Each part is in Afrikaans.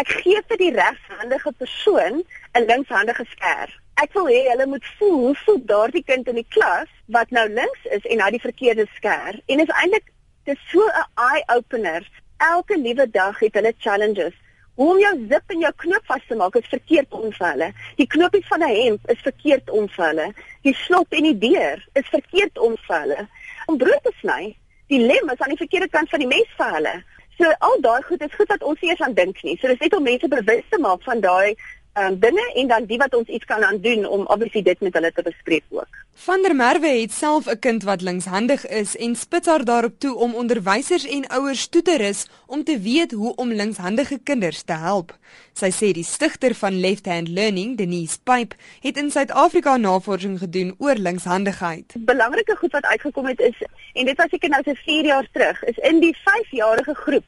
Ek gee vir die regshandige persoon 'n linkshandige skêr. Ek wil hê hulle moet voel hoe voel daardie kind in die klas wat nou links is en hy die verkeerde skêr. En is eintlik dis so 'n eye opener. Elke liewe dag het hulle challenges. Hoe om jou zip en jou knoop vas te maak is verkeerd om vir hulle. Die knoopies van 'n hemp is verkeerd om vir hulle. Die slot en die deur is verkeerd om vir hulle. Om brood te sny, die lem is aan die verkeerde kant van die mes vir hulle. So al daai goed is goed dat ons eers aan dink nie. So dis net om mense bewus te maak van daai um, dinge en dan die wat ons iets kan aan doen om obviously dit met hulle te bespreek ook. Van der Merwe het self 'n kind wat linkshandig is en spits haar daarop toe om onderwysers en ouers toe te rus om te weet hoe om linkshandige kinders te help. Sy sê die stigter van Left Hand Learning, Denise Pipe, het in Suid-Afrika navorsing gedoen oor linkshandigheid. Belangrike goed wat uitgekom het is en dit was seker nou so 4 jaar terug, is in die 5-jarige groep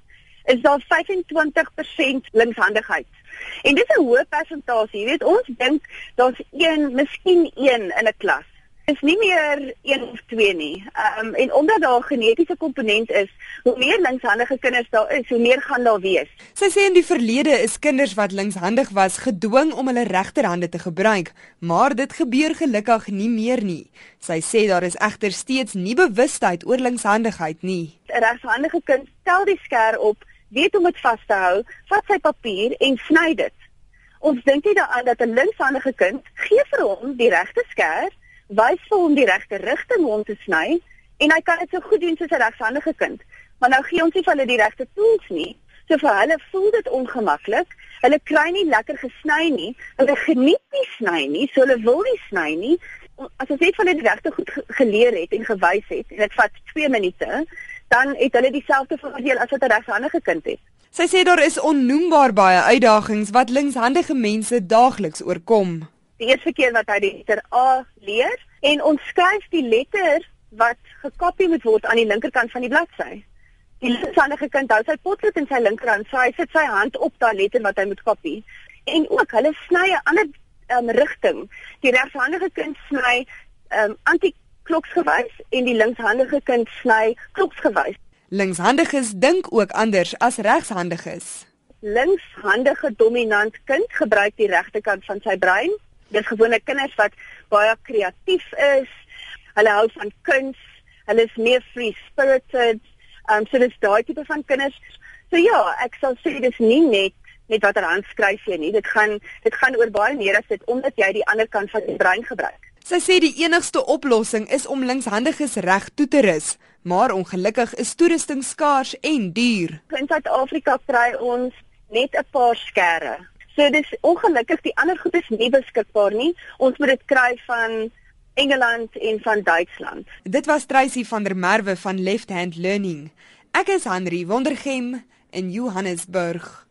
is daar 25% linkshandigheid. En dit is 'n hoë persentasie. Jy weet, ons dink daar's een, miskien een in 'n klas. Dit is nie meer een of twee nie. Ehm um, en omdat daar 'n genetiese komponent is, hoe meer linkshandige kinders daar is, hoe meer gaan daar wees. Sy sê in die verlede is kinders wat linkshandig was gedwing om hulle regterhande te gebruik, maar dit gebeur gelukkig nie meer nie. Sy sê daar is egter steeds nie bewustheid oor linkshandigheid nie. 'n Regshandige kind stel die skêr op weet hoe om dit vas te hou, vat sy papier en sny dit. Ons dink nie daaraan dat 'n linkshandige kind gee vir hom die regte skêr, wys vir hom die regte rigting om te sny en hy kan dit so goed doen soos 'n regshandige kind. Maar nou gee ons nie vir hulle die regte tools nie. So vir hulle voel dit ongemaklik. Hulle kry nie lekker gesny nie. Hulle geniet nie sny nie, so hulle wil nie sny nie. As ons net van dit regte goed geleer het en gewys het en dit vat 2 minute, dan het hulle dieselfde voordeel as wat 'n regshandige kind het. Sy sê daar is onnoembaar baie uitdagings wat linkshandige mense daagliks oorkom. Die eerste keer wat hy die letter A leer en ons skryf die letter wat gekopie moet word aan die linkerkant van die bladsy. Die linkshandige kind hou sy potlood in sy linkerhand, so hy sit sy hand op daai letter wat hy moet kopie. En ook hulle sny 'n ander um, rigting. Die regshandige kind sny um, anti kloksgewys en die linkshandige kind sny kloksgewys. Linkshandiges dink ook anders as regshandiges. Linkshandige dominant kind gebruik die regterkant van sy brein. Dis gewone kinders wat baie kreatief is. Hulle hou van kuns. Hulle is meer free spirited. Um so dis daai tipe van kinders. So ja, ek sal sê dis nie net net watter hand skryf jy nie. Dit gaan dit gaan oor baie meer as dit omdat jy die ander kant van die brein gebruik. Sy sê die enigste oplossing is om linkshandiges reg toe te rus, maar ongelukkig is toerusting skaars en duur. In Suid-Afrika kry ons net 'n paar skêre. So dis ongelukkig die ander goed is nie beskikbaar nie. Ons moet dit kry van Engeland en van Duitsland. Dit was Tracy van der Merwe van Left Hand Learning. Ek is Henry Wondergem in Johannesburg.